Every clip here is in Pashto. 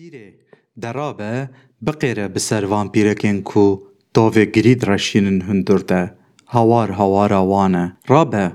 Pîrê derabe biqêre bi ser van pîrêkên ku tovê girîd reşînin hundir de hewar hewara wan e. Rabe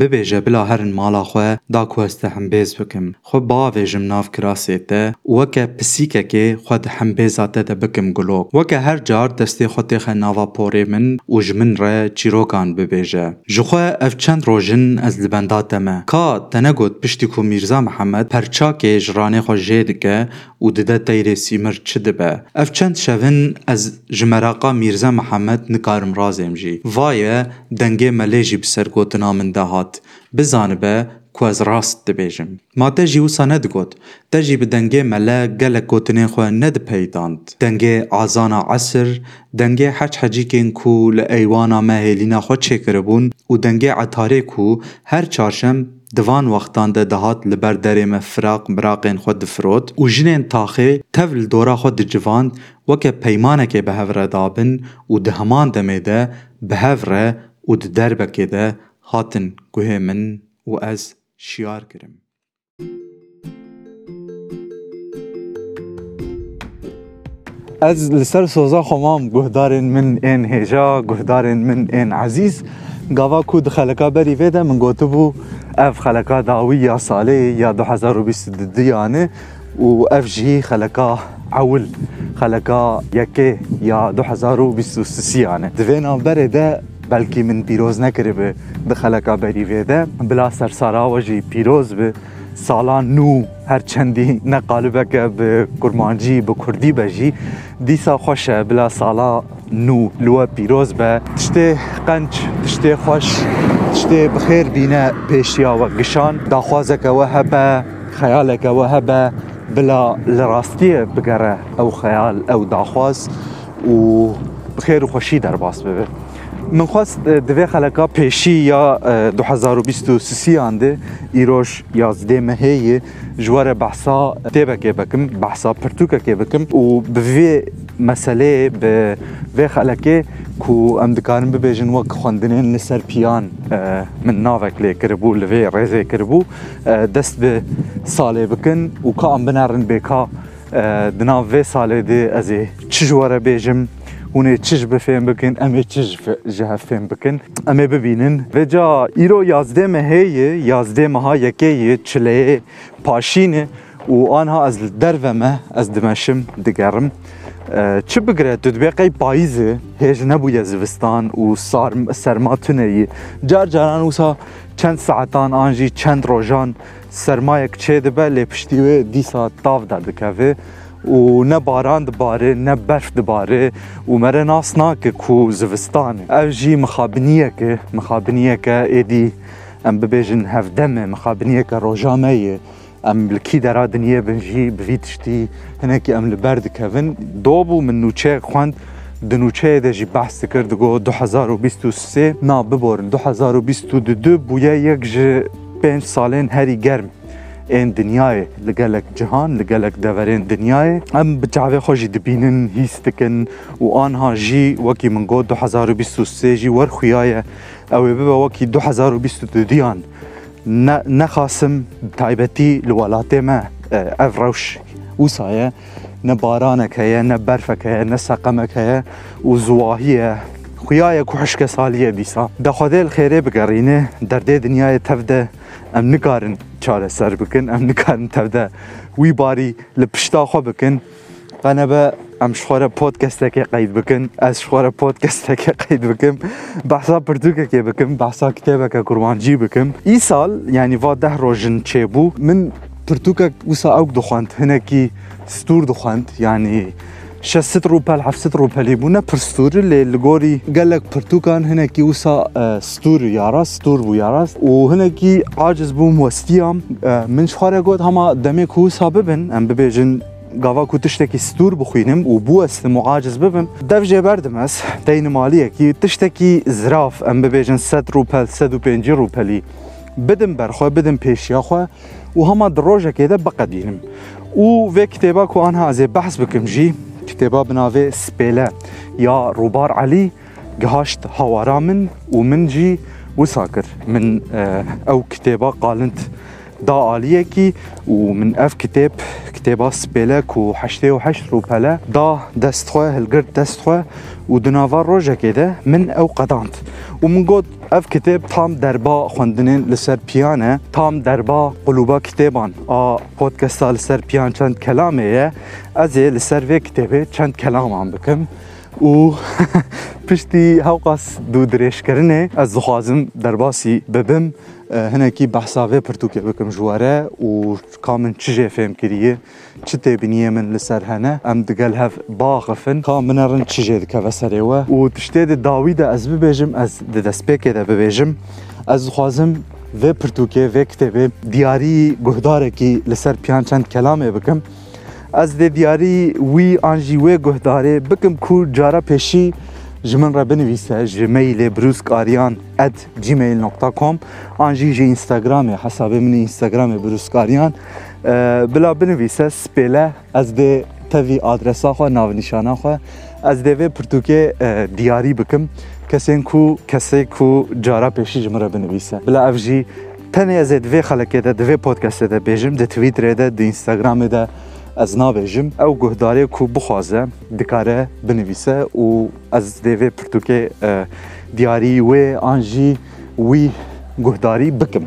ببێژە بلا هەرن ماڵا خوێ دا کوەستە هەمبێز بکەم خۆ باوێژم ناو کراسێ te weke pisîkekê xwe di hembêza te de bikim gulok weke her car destê xwe têxe nava porê min û ji min re çîrokan bibêje ji xwe ev çend rojin ez li benda te me ka te negot piştî ku Mîrza Mihemed perçakê ji ranê xwe jê dike û dide teyrê sîmir çi dibe ev çend şevin ez ji meraqa Mîrza Mihemed nikarim razêm jî vaye dengê melê jî bi sergotina min de hat هات bizanibe ku ez rast dibêjim. Ma te jî wisa nedigot, te jî bi dengê me le gelek gotinên xwe nedipeydand. Dengê azana esir, dengê heç hecikên ku li eywana me hêlîna xwe çêkiribûn û dengê etarê ku her çarşem divan wextan de dihat li ber derê me firaq miraqên xwe difirot û jinên taxê tev li dora xwe dicivand weke peymanekê bi hev re dabin û di heman demê de bi hev re û di derbekê de هاتن گوه من و از شیار کرم از لسر سوزا خمام گهدارن من این هیجا گهدارن من این عزیز گاوا کود خلکا بری ویده من گوتو بو اف خلکا داوی یا ساله یا دو هزار و بیست دیانه و اف جی خلکا عول خلکا یکه یا دو هزار و بیست و سیانه دوینا بره ده بەلکی من پیرۆز نەکرد بێ bi xeleka berîvêde bila sersara we jî pîroz bi salan nû her çendî neqalibeke bi kurmancî bi Kurdî be jî dîsa xweş e bila sala nû li we pîroz be tiştê qenc tiştê xweş tiştê bi xêr bîne pêşiya we gişan daxwazeke we hebe xeyaleke we hebe bila li rastiyê bigere ew xeyal ew daxwaz û bi xêr û xweşî derbas bibe. من خواست دوی خلقا پیشی یا 2023 انده ایروش یازده مهی جوار بحثا تیبه که بکم بحثا پرتوکه که بکم و به مسئله به وی خلقه کو ام دکارم ببیجن وک خواندنین نسر پیان من ناوک لی کربو لوی ریزه کربو دست به ساله بکن و که ام بنارن بیکا دناو وی ساله دی ازی چجواره بیجم اونێ چش بفێن بکەن بکن، چش ژە و جا ئەمێ ببینن بەجا ئیرۆ یازدێمە هەیە یازدێمەها یه چلەیە پاشینه و ئانها ئەز دەرڤەمە از دمەشم دگەڕم. چی بگرێت دودبێقەی پاییزێ هیچ نەبووە زیوستان و سەرما تونەیی جار جاران وسا چند ساعتان ئاژی چەند ڕۆژان سەرمایەک چێ دەبە لێ پشتیوێ دیسا تاافدا دەکەوێ و نه باران دباره نه برف دباره و مره ناس ناکه کو زوستانه او جی مخابنیه که مخابنیه که ایدی ام ببیجن هفدمه مخابنیه که روژامه یه ام لکی درا دنیا بنجی بوی تشتی هنکی ام لبرد کهون دوبو من نوچه خواند د نوچه د جی بحث کرد گو 2023 نا ببورن 2022 بویا یک جه پنج سالین هری گرم این دنیای لگلک جهان لگلک دورین دنیای ام بچعوه خوشی دبینن هیستکن و آنها جی وکی من گو 2023 جی ور خویای او ببا وکی 2022 نخاسم تایبتی لولات ما أه، افروش وصايا نبارانك هي نبرفك که نسقمك هي وزواهيه خویای کو حشک سالیه دیسا د خدل خیره بگرینه در دې دنیای تفده ام نکارن چاره سر بکن ام نکارن تفده وی باری لپشتا خو بکن انا به ام شخوره پودکستکی قید بکن از شخوره پودکستکی قید بکن بحثا پرتوککی بکن بحثا کتابک کرمانجی بکن ای سال یعنی وا ده روژن چه بو من پرتوکک وسا اوک دخواند هنکی ستور دخواند یعنی 60 روبل 7 روبل يبونا برستور اللي الجوري قال لك برتوكان هنا كي وصا ستور ياراس ستور بو ياراس وهنا كي عاجز بوم وستيام من شخارة قد هما دمي كو ساببن ام ببيجن gava ku tiştekî stûr bixwînim û bu ez dim û aciz bibim dev jê berdim ez teyn maliyekî tiştekî ziraf em bibêjin sed rûpel sed û pêncî rûpelî bidim berxwe bidim pêşiya xwe û hema di rojekê de biqedînim û vê kitêba ku an hazê behs bikim jî كتابا بنافي سبيلا يا روبار علي جهاشت هوارا من ومن جي وساكر من او كتابا قالنت عالية كي ومن اف كتاب كتاب اس بيلك وحشتي وحشر وبلا دا داستخوا القرد داستخوا ودنافار روجا كده من او قدانت ومن قد اف كتاب تام دربا خواندنين لسر بيانا تام دربا قلوبا كتابان ا بودكاستا لسر بيان چند كلامي ازي لسر في كتابي چند كلام عم بكم و پشتی هاوقاس دو درش کرنه از دخوازم درباسی ببم هناکی بحثاوی پرتوکی بکم جواره و کامن چی جه فهم کریه چی تبینیه من لسر هنه ام دگل هف باغفن کامن رن چی جه دکه وسره و و تشتی ده داوی ده از ببیجم از ده دسپیکه ده ببیجم از خوازم و پرتوکی و کتبه دیاری گهداره کی لسر پیان چند کلامه بکم از ده دیاری وی آنجی وی گهداره بکم کو جارا پیشی ji min re binivîse ji mailê brûzkariyan at gmail.com an jî ji Instagramê hesabê min Instagramê brûzkariyan bila binivîse spêle ez dê tevî adresa xwe navnîşana xwe ez dê vê pirtûkê e, diyarî bikim kesên ku kesê ku cara pêşî ji min re binivîse bila ev jî tenê ez ê divê xelekê de divê podcastê de bêjim di Twitterê de di Instagramê de ez nabêjim ew guhdarê ku bixwaze dikare binivîse û ez devê pirtûkê e, diyarî wê an jî wî guhdarî bikim.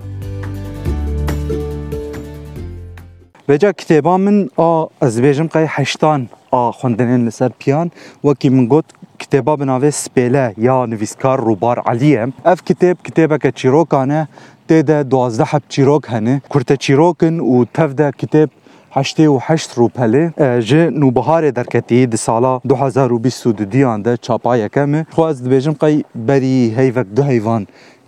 Veca kitêba min a ez bêjim qey heştan a xwendinên li ser piyan wekî min got kitêba bi navê spêle ya nivîskar Rûbar Aliye. Ev kitêb kitêbeke çîrokan e tê de duwazdeh heb çîrok hene. Kurte çîrokin û tev de kitêb 88 روپله ج نوبهار درکتی د سالا 2022 دیان ده چاپا یکم خو از دبیجم قی بری هیوک دو حیوان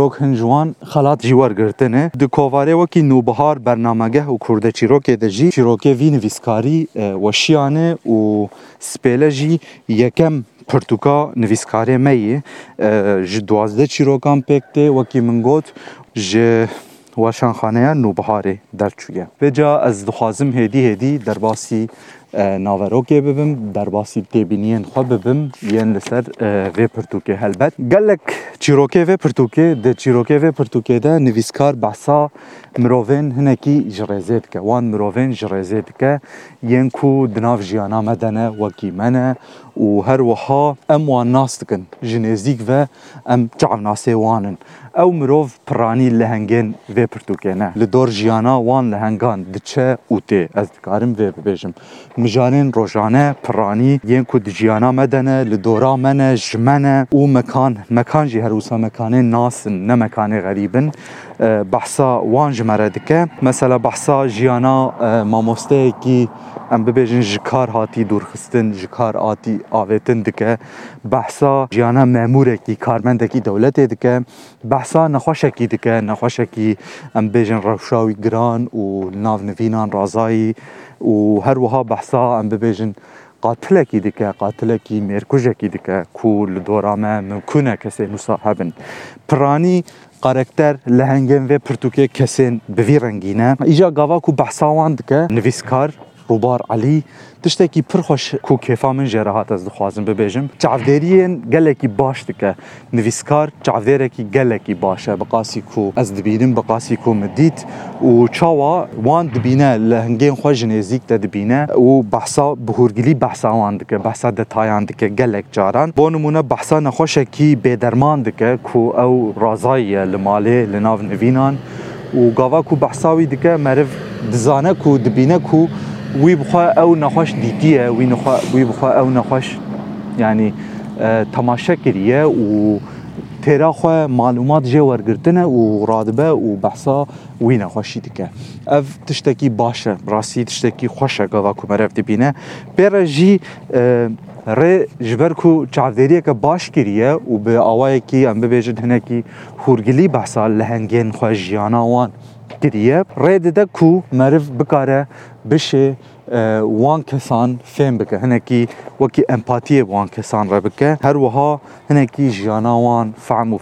çîrok hin jiwan xelat jî wergirtine di kovarê wekî nûbihar bernamegeh û kurde çîrokê de jî çîrokê vî nivîskarî weşiyane û spêle jî yekem pirtûka nivîskarê me yê ji duwazdeh çîrokan pêk tê wekî min got ji weşanxaneya nûbiharê derçûye. Vêca ez dixwazim hêdî hêdî derbasî ناوروکی ببم در باسی تبینین خواه ببم یان لسر و پرتوکه هلبت گلک چیروکه و پرتوکی د چیروکی و پرتوکی ده نویسکار بحثا مروین هنکی جرزید که وان مروون جرزید که یعن دناف جیانا مدنه وکی منه وهر وها ام وان ناستكن جنازيك و ام تعب ناسي وانن او مروف براني لهنگن و پرتوكينه لدور جيانا وان لهنگان دچه او تي از دكارم و ببيجم مجانين روجانه براني ينكو كو دجيانا مدنه لدورا منه جمنه او مكان جي هروسا مكانين ناسن نه مكاني غريبن بحثا وان جمره دکه مثلا بحثا جیانا ماموسته کی ام ببیجن جکار هاتی دورخستن جکار آتی آویتن دکه بحثا جیانا ماموره کی کارمنده کی دولت دکه بحثا نخوشه کی دکه نخوشه کی ام بیجن روشاوی گران و ناو نوینان رازایی و هر وها بحثا ام ببیجن قاتلکی دیکه قاتلکی مرکوژکی دیکه کول دورامه ممکنه کسی مصاحبن پرانی قارکتر لهنگن و پرتوکه کسین به نه رنگینه ایجا گاوا کو بحثاوان که نویسکار روبار علی تشتێکی پرخۆش کو کێفا من ژێرەهات ئەس دخوازم ببێژم چاودێریەن گەلێکی باش دکە نویسکار چاودێرەێکی گەلێکی باشە بەقاسی کو ئەس دبینم بەقاسی کۆمە دیت و چاوە وان دبینە لە هەنگێن خۆش نێزیکتە دبینە و بەسا بهورگلی بەساوان دکە بەسا دەتایان دکە گەلێک جاران بۆ نمونە بەسا نەخۆشێکی بێدەرمان دکە کو ئەو ڕازاییە لە مالێ لە ناو نوینان و گاوا و بەساوی دکە مەرف دزانە و دبینە و وی بخوا او نخوش دیدیه وی, نخوا وی بخوا او نخوش یعنی تماشا کریه و تیرا خو معلومات جه ورگرتنه و رادبه و بحثا وی نخوشی دکه او تشتکی باشه راسی تشتکی خوشه گاوا کمرف دبینه پیره جی ر جبر کو چاودری که باش کریه و به آوای کی ام ببیجن هنه کی هورگلی بحثا لهنگین خو جیانا وان کریه ر دده کو مرف بکاره بشه آه، وان كسان فهم بك هەنێکی وكي ئەمپاتیە وان كسان ربك هر وها هەروەها جانا وان فعم و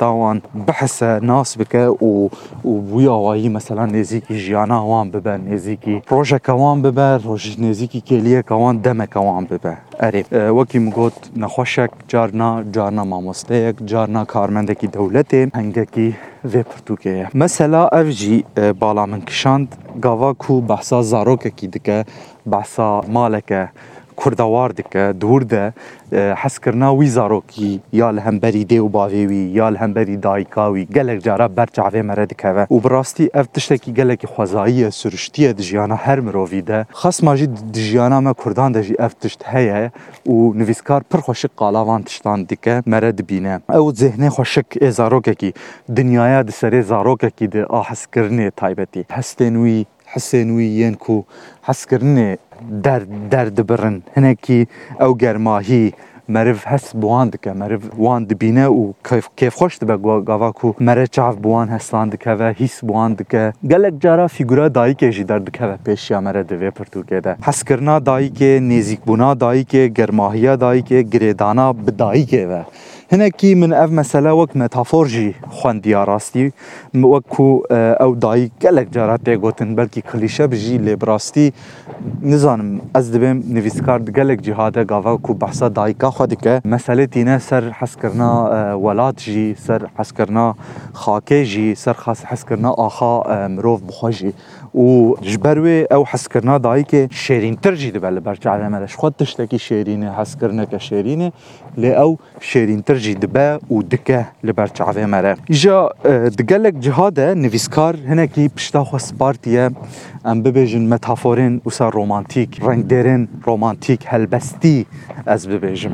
وان بەحسە آه، ناس بك و ويا مثلا نزيكي بویاوایی مەسەلا نێزیکی ژیانناوان ببە نێزیکی ڕۆژەکەوان نزيكي ڕۆژ كوان کێلیەکەوان كوان ببە اره وکی میگفت نخوشک جارنا جارنا ماموسته یک جارنا کارمندکی دولته هنگدکی وی پرتوکه مثلا اف جی بالا من کشاند گاوا کو بحثا زاروکه کی دکه بحثا مالکه کورداواردکە دووردە حەسکردنا وی زارۆکی یا لە هەمبەری دێ و باوێوی یا لە هەمبەری دایکاوی گەلێک جارە بەرچاوێ مەرە دکەوە و بڕاستی ئەف تشتێکی گەلێکی خۆزاییە سروشتیە دژیانە هەر مرۆڤیدە خەس ماژی دژیانامە کوردان دەژی ئەف تشت هەیە و نوویستکار پرخۆشی قالاوان تشتان دیکە مەرە دبینە ئەو جێهنێ خۆشک ئێ زارۆکێکی دنیاە دسەرێ زارۆکێکی د ئاحسکردنێ تایبەتی هەستێن وی حسێنوییەن و حەسکردنێ دەردەبڕن هەنێکی ئەو گەرماهی مەرف هەست بوان دکە مەرف وان دبینە و کێفخۆش بە گاواک و مەرە چاف بوان هەستان دکەوە هیس بوان دکە گەلک جارا فیگورا دایکێژی دەردکەوە پێشیا مەرە دەوێ پرتوکێدە هەسکردنا دایکێ نێزیکبوونا دایکێ گەرماهیە دایکێ گرێدانا بدایکێوە. هناکی من اف مثلا وک متافور جی خوندیا راستی وکو او دایی گلک جارات گوتن بلکی کلیشه بجی لیب راستی نزانم از دبیم نویسکار گلک جهاده گاوا کو بحثا دایکا خو دکه مسئله تینه سر حس کرنا ولات جی سر حس کرنا خاکه جی سر حس کرنا آخا مروف بخوجی و جبروي او حسكرنا دايكي شيرين ترجي دبل برجع على مالش خد تشتكي شيرينه حسكرنا كشيرينه لأو شيرين ترجي دبا ودكه لبرجع على مالك جا دقلك جهاده نفيسكار هناكي بشتا خواست بارتيه ام ببيجن متافورين وسا رومانتيك رنگ ديرين رومانتيك هلبستي از ببيجن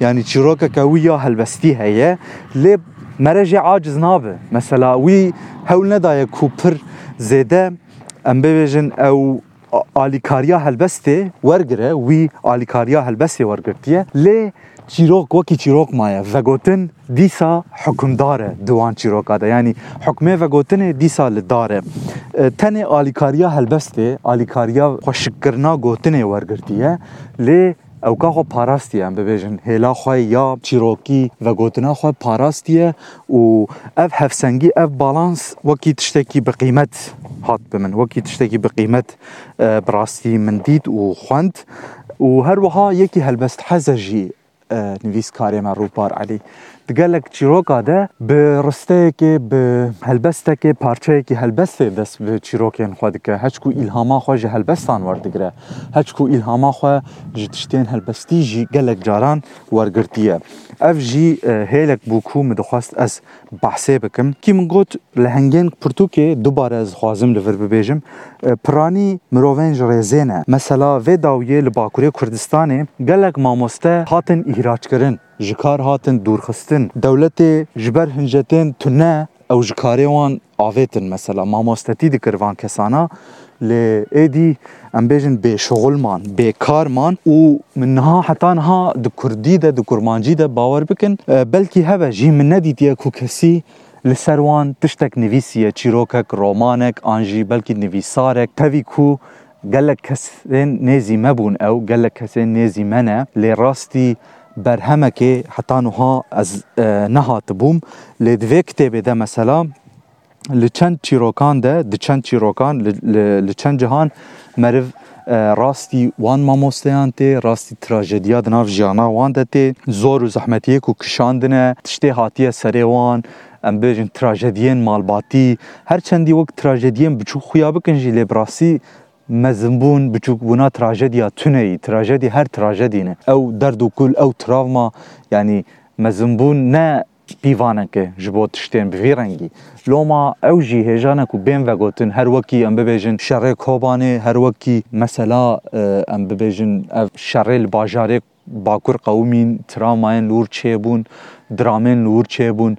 يعني چيروكا كويا هلبستي هي لب مرجع عاجز نابه مثلا وي هول ندايه كوبر زيده ام ببیجن او آلیکاریا هلبسته ورگره وی آلیکاریا هلبسته ورگرتیه لی چیروک وکی چیروک مایه و گوتن دیسا حکمداره دوان چیروک آده یعنی حکمه و گوتن دیسا لداره تنه آلیکاریا هلبسته آلیکاریا خوشکرنا گوتنه ورگرتیه لی او که خو پاراستی هم ببیجن هلا خواه یا چیروکی و گوتنا خواه پاراستیه و اف هفسنگی اف بالانس وکی تشتکی به قیمت هات بمن وکی تشتکی به قیمت براستی من دید و خوند و هر وها یکی هلبست حزجی نویس کاری من روپار علی gelek çîroka de bi risteyekê bi helbestekê parçeyekî helbestê dest bi çîrokên xwe dike heçku îlhama xwe ji helbestan werdigire heçku îlhama xwe ji tiştên helbestî jî gelek caran wergirtiye Ev jî e, hêlek bûkû me dixwast ez behsê bikim. Kî min got li hengên pirtûkê dubare ez dixwazim li vir bibêjim. E, piranî mirovên ji rêzê ne. Mesela vê dawiyê li Bakurê Kurdistanê gelek mamoste hatin îhraçkirin. Ji kar hatin dûrxistin. Dewletê ji ber hincetên tune ew ji karê wan avêtin mesela mamostetî dikir van kesana لادي ام بيجن بشغل مان بكار مان ومن نها حتى نها دكردي ده دكرمانجي ده باور بكن بلكي هبه جي من ندي تيا كوكسي لسروان تشتك نفيسية چيروكك رومانك انجي بلكي نفيسارك تبي كو قالك كسين نازي مبون او قالك كسين نازي منا لراستي برهمك حتى نها از نها تبوم لدفي كتابه ده مثلا li çend çîrokan de di çend çîrokan li çend cihan meriv e, rastî wan mamosteyan tê rastî trajediya di nav jiyana wan de tê zor û zehmetiyê ku kişandine tiştê hatiye serê wan em bêjin trajediyên malbatî her çendî wek trajediyên biçûk xuya bikin jî lê birasî mezimbûn biçûkbûna trajediya tuneyî trajedî her trajedî ne ew derd û kul ew travma yani mezimbûn ne pîvaneke ji bo tiştên bi vî rengî. Loma ew jî hêjane ku bên vegotin her wekî em bibêjin şerê kobanê her wekî mesela em bibêjin ev şerê li bajarê bakur qewmîn, tiramayên lûr çêbûn, dramên lûr çêbûn,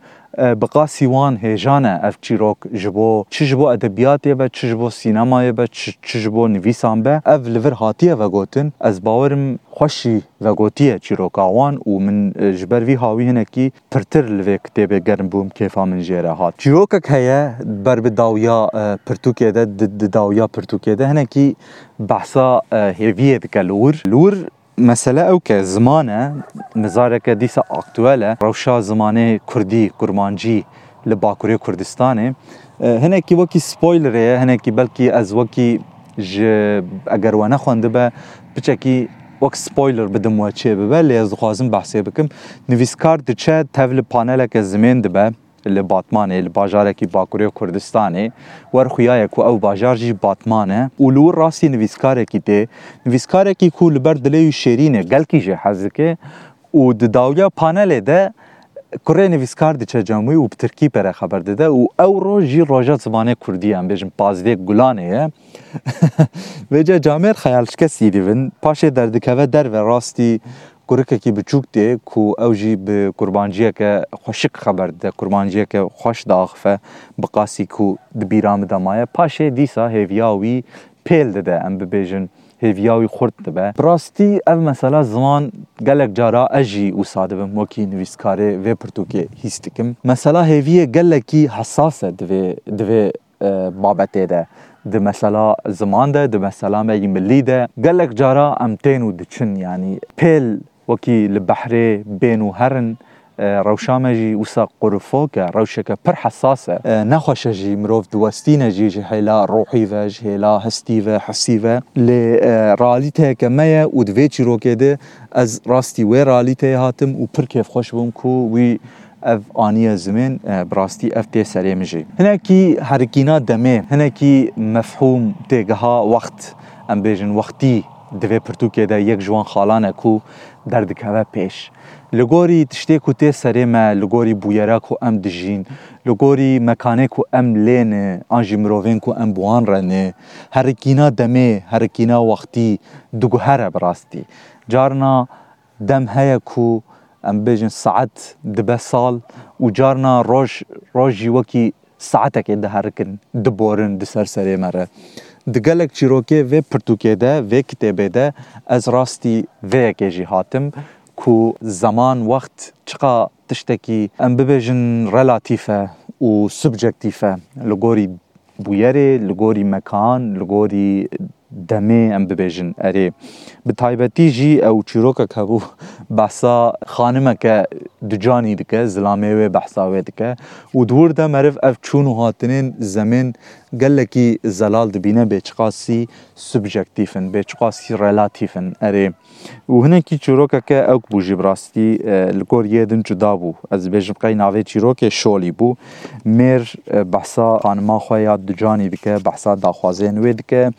بقاسی وان هێژانە ئەف چیرۆک ji bo çi ji bo edebiyatê ve çi ji bo sînemayê ve çi ji bo nivîsan be ev li vir hatiye vegotin ez bawerim xweşî vegotiye çîroka wan û min e, ji ber vî hawî hinekî pirtir li vê kitêbê germ bûm kêfa min jê re hat çîrokek heye ber bi dawiya e, pirtûkê de di dawiya pirtûkê de hinekî behsa e, hêviyê dike lûr lûr مسئله او که زمانه نظاره که دیسا اکتواله روشا زمانه کردی کرمانجی لباکوری کردستانه هنکی وکی سپویلره هنکی بلکی از وکی ج اگر و نخوانده به بچکی وەک سپۆیلر بدم وە چێ ببە لێ دخوازم بەحسێ بکەم نویسکار دچە تەو لە پانەلەکە زمێن دبە li Batmanê li bajarekî Bakurê Kurdistanê werxuyaye ku ew bajar jî Batman e û li wir rastî nivîskarekî tê nivîskarekî ku li ber dilê û şêrînê gelkî jê hez dike û di dawiya panelê de kurê nivîskar diçe cemî û bi Tirkî pere xeber dide û ew roj jî roja zimanê Kurdî em bêjin Pazdê Gulanê ye Vêce camêr xeyalşkesî dibin paşê derdikeve derve rastî kurikekî biçûk tê ku ew jî bi qurbanciyeke xweşik xeber de qurbanciyeke xweş daaxife bi qasî ku di bîra min de maye paşê dîsa hêviya wî pêl dide em bibêjin hêviya wî xurt dibe. Rastî ev mesela ziman gelek cara ez jî wisa dibim wekî nivîskarê vê pirtûkê hîs dikim. Mesela hêviyê gelekî hesas e divê divê e, babetê de. د مثلا زمان ده د مثلا مې ملي ده ګلک جارا امتين او د چن یعنی پهل وكي البحري بينو هرن روشامجي وسا قرفوكا روشكا بر حساسة نخوشة جي مروف دوستينة جي جي هيلا روحي فا جي هيلا هستي فا حسي فا لي راليتها كمية ودفي جي از راستي وي راليتها هاتم و بر كيف خوش بوم كو وي اف آنية زمين براستي اف تي سريم جي هنا كي حركينا دمي هنا مفهوم تيقها وقت ام بيجن وقتي divê pirtûkê de yek ji wan xalanek ku derdikeve pêş. Li gorî tiştê ku tê serê me, li gorî bûyera ku em dijîn, li gorî mekanê ku em lêne, an jî mirovên ku em buwan rene, herikîna demê, herikîna wextî diguhere bi rastî. Carna dem heye ku em bêjin saet dibe sal û carna roj roj jî wekî saetekê diherikin, diborin di ser serê me re. د ګلک چیروکې و پرتوکې ده و کتابې ده از راستي و کې جی حاتم کو زمان وخت چقا تشتکی ام ببجن رلاتیفه او سبجکتیفه لګوري بویره لګوري مکان لګوري دمه ام ببیجن اری به تایبتی جی او چیروکا که بو بحثا خانمه که دجانی دکه زلامه و بحثا و دکه و دور ده مرف اف چون و هاتنین زمین گلکی زلال دبینه بیچقاسی سبجکتیفن بیچقاسی رلاتیفن اری و هنکی چیروکا که اوک بو جی براستی لکور یدن جدا بو از بیجم قی ناوی چیروکا شولی بو میر بحثا خانمه خواه یا دجانی دکه بحثا داخوازین و دکه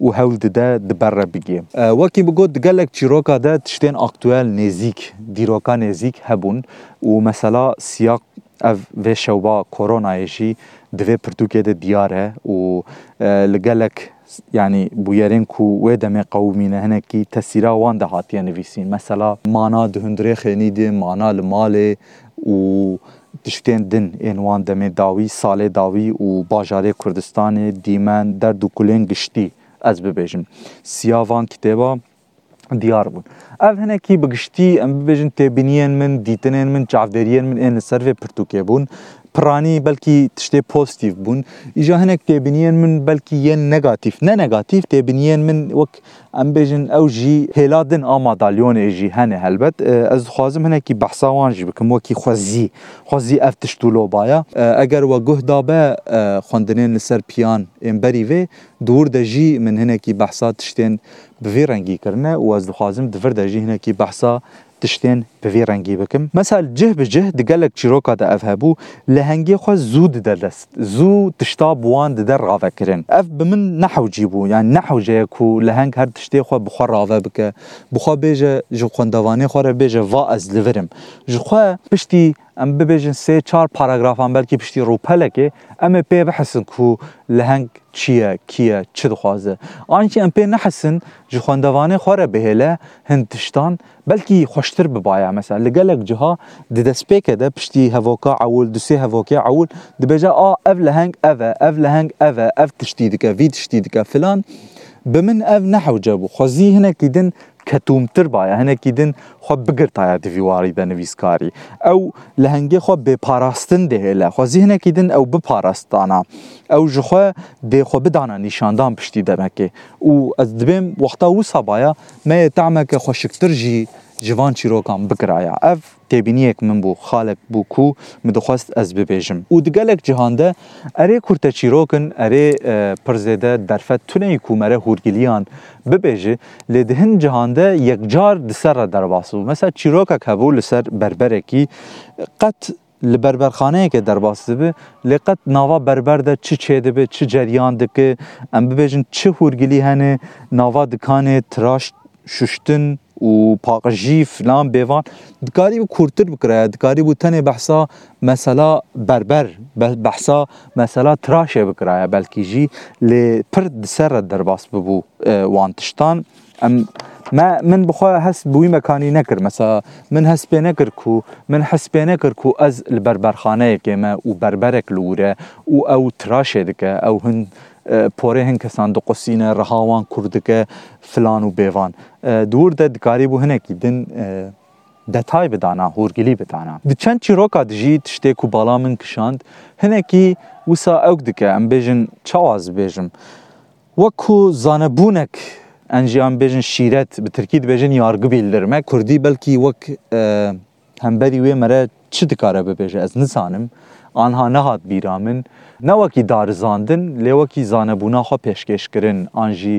و hewl dide diberre bigê wekî bigot gelek çîroka de tiştên aktüel nêzik dîroka nêzik hebûn û mesela siyaq ev vê şewba koronayê jî di vê pirtûkê de diyar e û li gelek yani bûyerên ku wê demê qewmîne hinekî tesîra wan de hatiye nivîsîn mesela mana di hundirê xênîdê mana li malê û tiştên din ên wan demê dawî salê dawî û bajarê kurdistanê dîmen derd û kulên giştî ez bibêjim siyavan kitêba diyar bûn. Ev hinekî bi giştî em bibêjin têbiniyên min, dîtinên min, çavderiyên min ên li ser vê pirtûkê bûn پرانی بلکی تشتی پوزیتیو بون ایجا هنک تبینین من بلکی یه نگاتیف نه نگاتیف تبینین من وک ام بیجن او جی هلادن آما دالیون جی هنه هلبت از خوازم هنکی بحثا وان جی بکم وکی خوزی خوزی اف لو بایا اگر و دابا دابه خوندنین لسر پیان امبری وی دور ده جی من هنکی بحثا تشتین بوی رنگی کرنه و از خوازم دفر ده جی هنکی بحثا تشتێن بەێ ڕەنگی بکەم مەسال جه بجه دگەلێک چیرۆکدا ئەف هەبوو لە هەنگی خۆ زوو دەدەست زوو تشتا بوان دەدە ڕاوەکردن ئەف ب من نەحوجی بوو یان نەحوجەیەک و لە هەنگ هەر تشتێ خۆ بخوا ڕاوە بکە بخوا بێژە ji خوندەوانێ خۆرە بێژە ڤ ئەز لەرم ji خوا پشتی ئەم ببێژن سێ چار پاراگرافان بەلکی پشتی ڕووپەلەکێ ئەمە پێ بەحسن و لە هەنگ چیه کیه چه دخوازه آنچه که ام پی نحسن جو خواندوانه خواره بهله هند تشتان بلکی خوشتر ببایا مثلا لگلک جها دست پیکه کده پشتی هواکا عول دوسی هواکا عول د بجا آ او لهنگ او او لهنگ او او تشتی دکه وی تشتی دکه فلان بمن اف نحو جابو خوزی هنه کەتومتر باە هەنێکی دن خۆ بگرتایە دیویواری دەنوویستکاری ئەو لە هەنگی خۆ بێپاراستن دەهێ لە خۆزی هەنێکی دن ئەو بپاراستانە ئەو ژخۆ دێخۆ بدانە نیشاندان پشتی دەمەکێ و ئەس دبێم وەختا و سابایە مەیە تامەکە خۆشکتر ژی civan çîrokan bikiraya. Ev têbîniyek min bû, xalek bû ku min dixwest ez bibêjim. Û di gelek cihan de erê kurte çîrokin, erê e, pirzêde derfet tuneyî ku mere hûrgiliyan bibêje, lê di hin cihan de yekcar di ser re derbas bû. Mesela çîrokek hebû li ser berberekî qet li berberxaneyekê derbas dibe lê qet nava berber de çi çê dibe çi ceryan dike em bibêjin çi hûrgilî hene nava dikanê tıraş şuştin û paqijî filan bêvan dikarî bi kurtir bikire dikarî bû tenê behsa mesela berber behsa mesela tiraşê bikire ye belkî jî lê pir di ser re derbas bibû wan tiştan em ما من بخوا هس بوی مکانی نکر مثلا من هس پی نکر کو من هس پی نکر کو از البربرخانه که ما او بربرک لوره او او تراشه دکه او هند پوره هن کسان د قصینه رهاوان کردکه فلان و بیوان دور ده دکاری بو هنکی دن دتای بدانا هورگلی بدانا د چند چیروکا دجی تشته کو بالا من کشاند هنکی وسا اوک دکه ام بیژن چاواز بیژم وکو زانبونک انجیان بیژن شیرت به ترکی بیژن یارگı bildirme کردی بلکی وک همبری و مره چی دکاره ببیژه از نزانم آنها نهاد بیرامن نه وەکی دارزاندن لێ وەکی زانەبوونا خۆ پێشکەشکردن ئانژی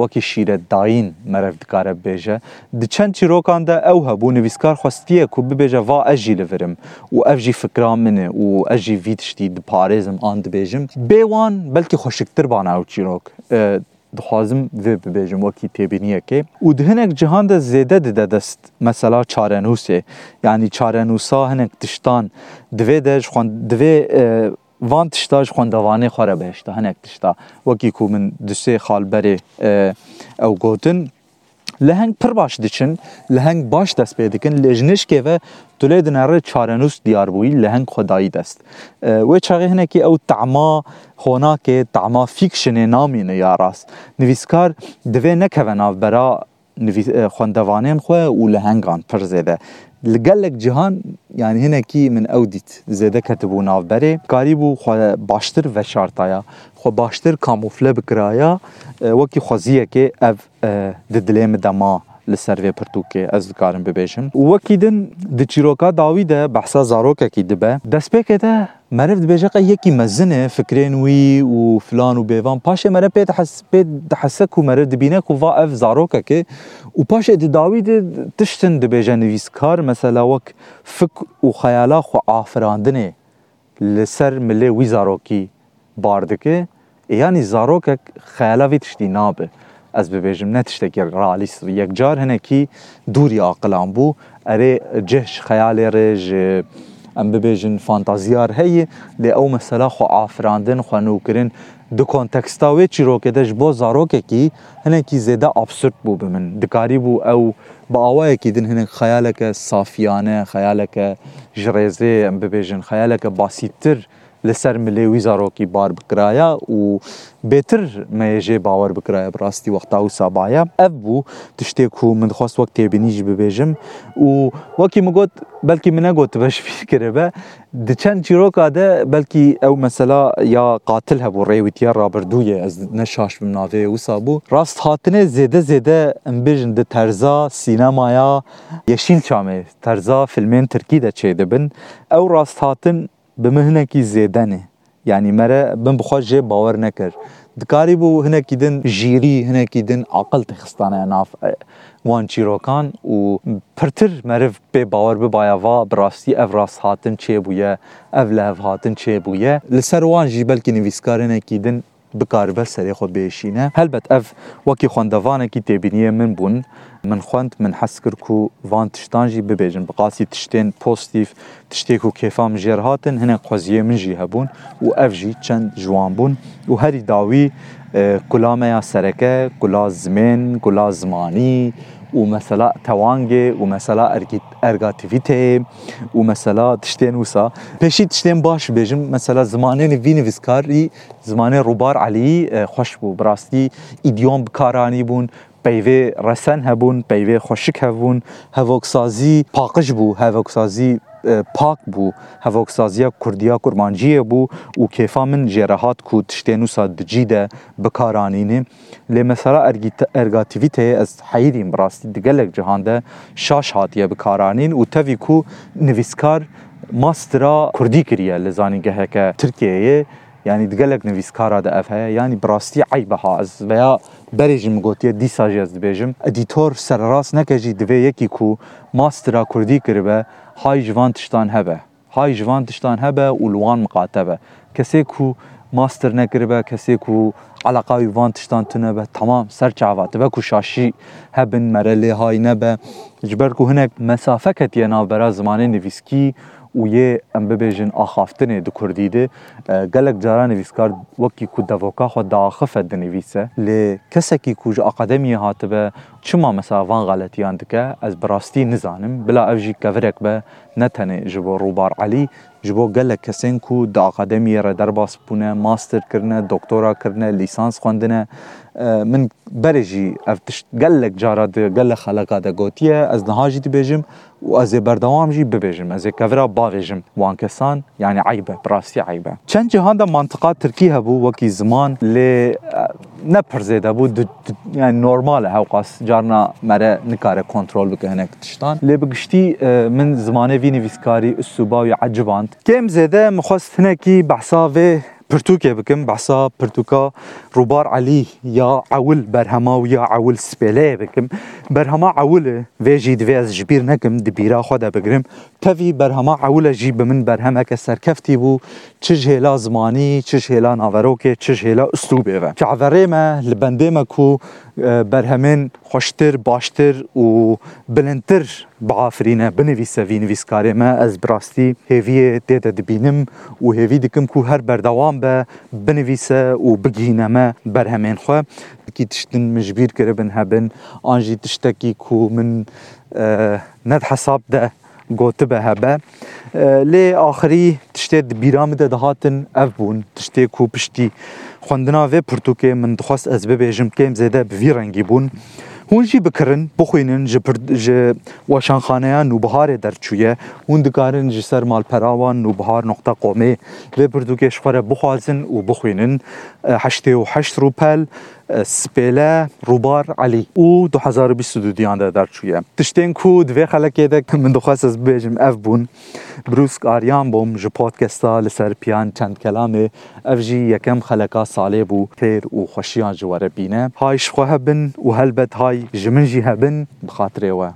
وەکی شیرە داین مەرەف دکارە بێژە دچەند چیرۆکاندا ئەو هەبوو نویسکار خواستیە و ببێژە وا ئەژی لەڤرم و ئەفژی فکرا منێ و ئەژی وی تشتی دپارێزم ئان دبێژم بێوان بەلکی خۆشکتر بانە و چیرۆک دخوازم وی ببیجم وکی تیبینیه که و هنک جهان ده زیده دیده دست مثلا چارنوسه یعنی چارنوسا هنک تشتان دوی ده جخوان دوی وان تشتا جخوان دوانه خوره بهشتا هنک تشتا وکی کو من دوسه خالبری او گوتن لهنگ پر باش دچن لهنگ باش دست پێ دکن لێژنش کێوە تولێ دنەڕێ چارەنووس دیار بووی لەهنگ خدایی دەست وێ چاغی هەنێکی ئەو تعما خۆناکێ تعما فیکشنێ نامینە یاڕاست نویسکار دوێ نەکەوە ناوبەرا خوندوانێن خوێ و لە هەنگان پرزێدە لگلک جهان yani hinekî min ew dît zêdeket bû navberê karî bû xwe baştir veşartaya xwe baştir kamufle bikiraya wekî xweziyekê ev di dilê min de ma li servê pirtûkê ez dikarim bibêjim. Wekî din di çîroka dawî de behsa zarokekî dibe. Destpêkê de Merev dibêje qey yekî mezinê fikrên wî û filan û bêvan paşê mere pê pê dihese ku mere dibîne ku va ev zarokekê û paşê di dawî de tiştin dibêje nivîskar mesela wek fik û xeyala xwe afirandinê li ser milê wî zarokî bar dike yanî zarokek xeyala vê tiştî nabe. ez bibêjim ne tiştekî realîst yek car hinekî dûrî aqilan bû erê cih ji xeyalê re ji em bibêjin fantaziyar heye lê ew mesela xwe afirandin xwenûkirin di konteksta wê çîrokê de ji bo zarokekî hinekî zêde absurd bû bi min dikarî bû ew bi awayekî din hinek xeyaleke safiyane xeyaleke ji rêzê em bibêjin xeyaleke basîtir لسر ملی وی زاروکی بار بکرایا و بهتر میجه باور بکرایا براستی وقتا و سابایا اف بو تشتی کو من خواست وقت بینیج ببیجم و وکی مگوت بلکی من نگوت باش فکر به دچن چیروکا ده بلکی او مثلا یا قاتل هبو ریویت یا رابردویه از نشاش بمناوی و سابو راست هاتنه زیده زیده امبیجن ده ترزا سینمایا یشیل چامه ترزا فیلمین ترکی ده چه دبن او راست هاتن bi min hinekî zêdene yanî mere bin bixwa jê bawer nekir dikarî bû hinekî din jîrî hinekî din aqil tixistane nav wan çîrokan û pirtir meriv pê bawer bibaya va bi rastî ev rast hatin çêbûye ev li hev hatin çêbûye li ser wan jî belkî nivîskarinekî din بکاربل سری خو هل بت اف وکی خواندوانه کی تبینیه من بون من خواند من حس کر کو وان تشتان جی ببیجن بقاسی تشتین پوزیتیف تشتی کو کیفام هاتن هنه قضیه من جی هبون و اف جی چند جوان بون و هری داوی کلامه یا سرکه کلا زمین کلا زمانی و مثلا توانگه و مثلا ارگاتیویته و مثلا تشتین وسا پیشی تشتین باش بیجم مثلا زمانه وی نویزکاری زمانه روبار علی خوش بو براستی ایدیوم بکارانی بون پیوه رسن هبون پیوه خوشک هبون هواکسازی پاقش بو هواکسازی پاک bû hevoksaziya Kurdiya Kurmanciyê bû û kêfa min cerehat ku tiştê nûsa dicî de bikaranînin lê mesela ergatîvîteyê ez heyîrîm rastî di gelek cihan de şaş hatiye bikaranîn û tevî ku nivîskar mastira Kurdî kiriye li zanîngeheke Tirkiyeyê yani di gelek nivîskara de ev heye yani bi rastî eybe ha ez veya berê jî min gotiye dîsa jî ez dibêjim edîtor sererast neke jî divê yekî ku mastira Kurdî kiribe های جوان تشتان هبه های جوان تشتان هبه و لوان مقاتبه کسی کو ماستر نکربه کسی کو علاقه وی وان تشتان تنبه تمام سر چعوات به کو شاشی هبن مرلی های نبه جبر کو هنک مسافه کتیه ناو برا زمانه نویسکی وی ام ببیجن آخافتنه دو کردی ده گلک جاران ویسکار وکی کو دوکا خود دا خفت دنی ویسه لی کسکی کوج اکادمی هاتبه چما مثلا وان غلطیان دکه از براستی نزانم بلا افجی کورک به نتنه جبو روبار علی جبو گلک کسین کو دا اکادمی را درباس پونه ماستر کرنه دکتورا کرنه لیسانس خواندنه آه، من برجي افتش قالك جارا قال گل خلقا ده گوتیه از نهاجي جی ببیجم و از بردوام جي ببیجم از كفرا باویجم وان كسان يعني عيبه براسي عيبه چند جهان دا منطقه تركي هبو وكي زمان ل آه، نبر زيد بو يعني نورمال هاو قاس جارنا مره نكار كنترول بك هناك تشتان لي بقشتي آه، من زمانه فيني فيسكاري السوباوي عجبان کم زيد مخص هناكي بحثاوه پرتوکێ بکەم بەسا پرتوکە ڕووبار علی یا ئەول بەرهەما و یا ئەول سپێلەیە بکەم بەرهەما ئەولە وێژی دوێز ژبیر نەکەم دبیراخوا دەبگرم تەوی بەرهەما ئەولە ژی بە من بەرهەمەکە سەرکەفتی بوو چش هێلا زمانی چش هێلا ناوەرۆکێ چش هێلا ئوستوبێوە چاڤەرێمە لە بەندێمە و آه، برهمن خوشتر باشتر و بلندتر بعافرینه بنویسه وی نویسکاری ما از براستی هیوی دیده دبینم و هیوی دکم که هر بردوام به بنویسه و بگینه ما برهمین خواه کی تشتن مجبیر کرده بن هبن آنجی تشتکی که من آه، ند حساب ده گوته به هبه آه، لی آخری تشتی بیرام ده دهاتن اف بون تشتی کو پشتی خوندنا وی پرتوکې من دخواست از ببێژم کەم زێدە بڤی ڕەنگی بوون. hûn jî bikirin bixwînin ji weşanxaneya nûbiharê derçûye hûn dikarin ji ser malperawan nûbihar nokta qomê vê pirdûkê ji xwe re bixwazin û bixwînin heştê û heşt rûpel سپیله روبار علی او 2022 دیان در چویه تشتین کو دوی خلکه ده من دخواست از بیجم اف بون بروسک آریان بوم جو پادکستا لسر پیان چند کلامه اف جی یکم خلکا ساله بو خیر و خوشیان جواره بینه هایش خواه بن و هلبت های جمن جی هبن بخاطره و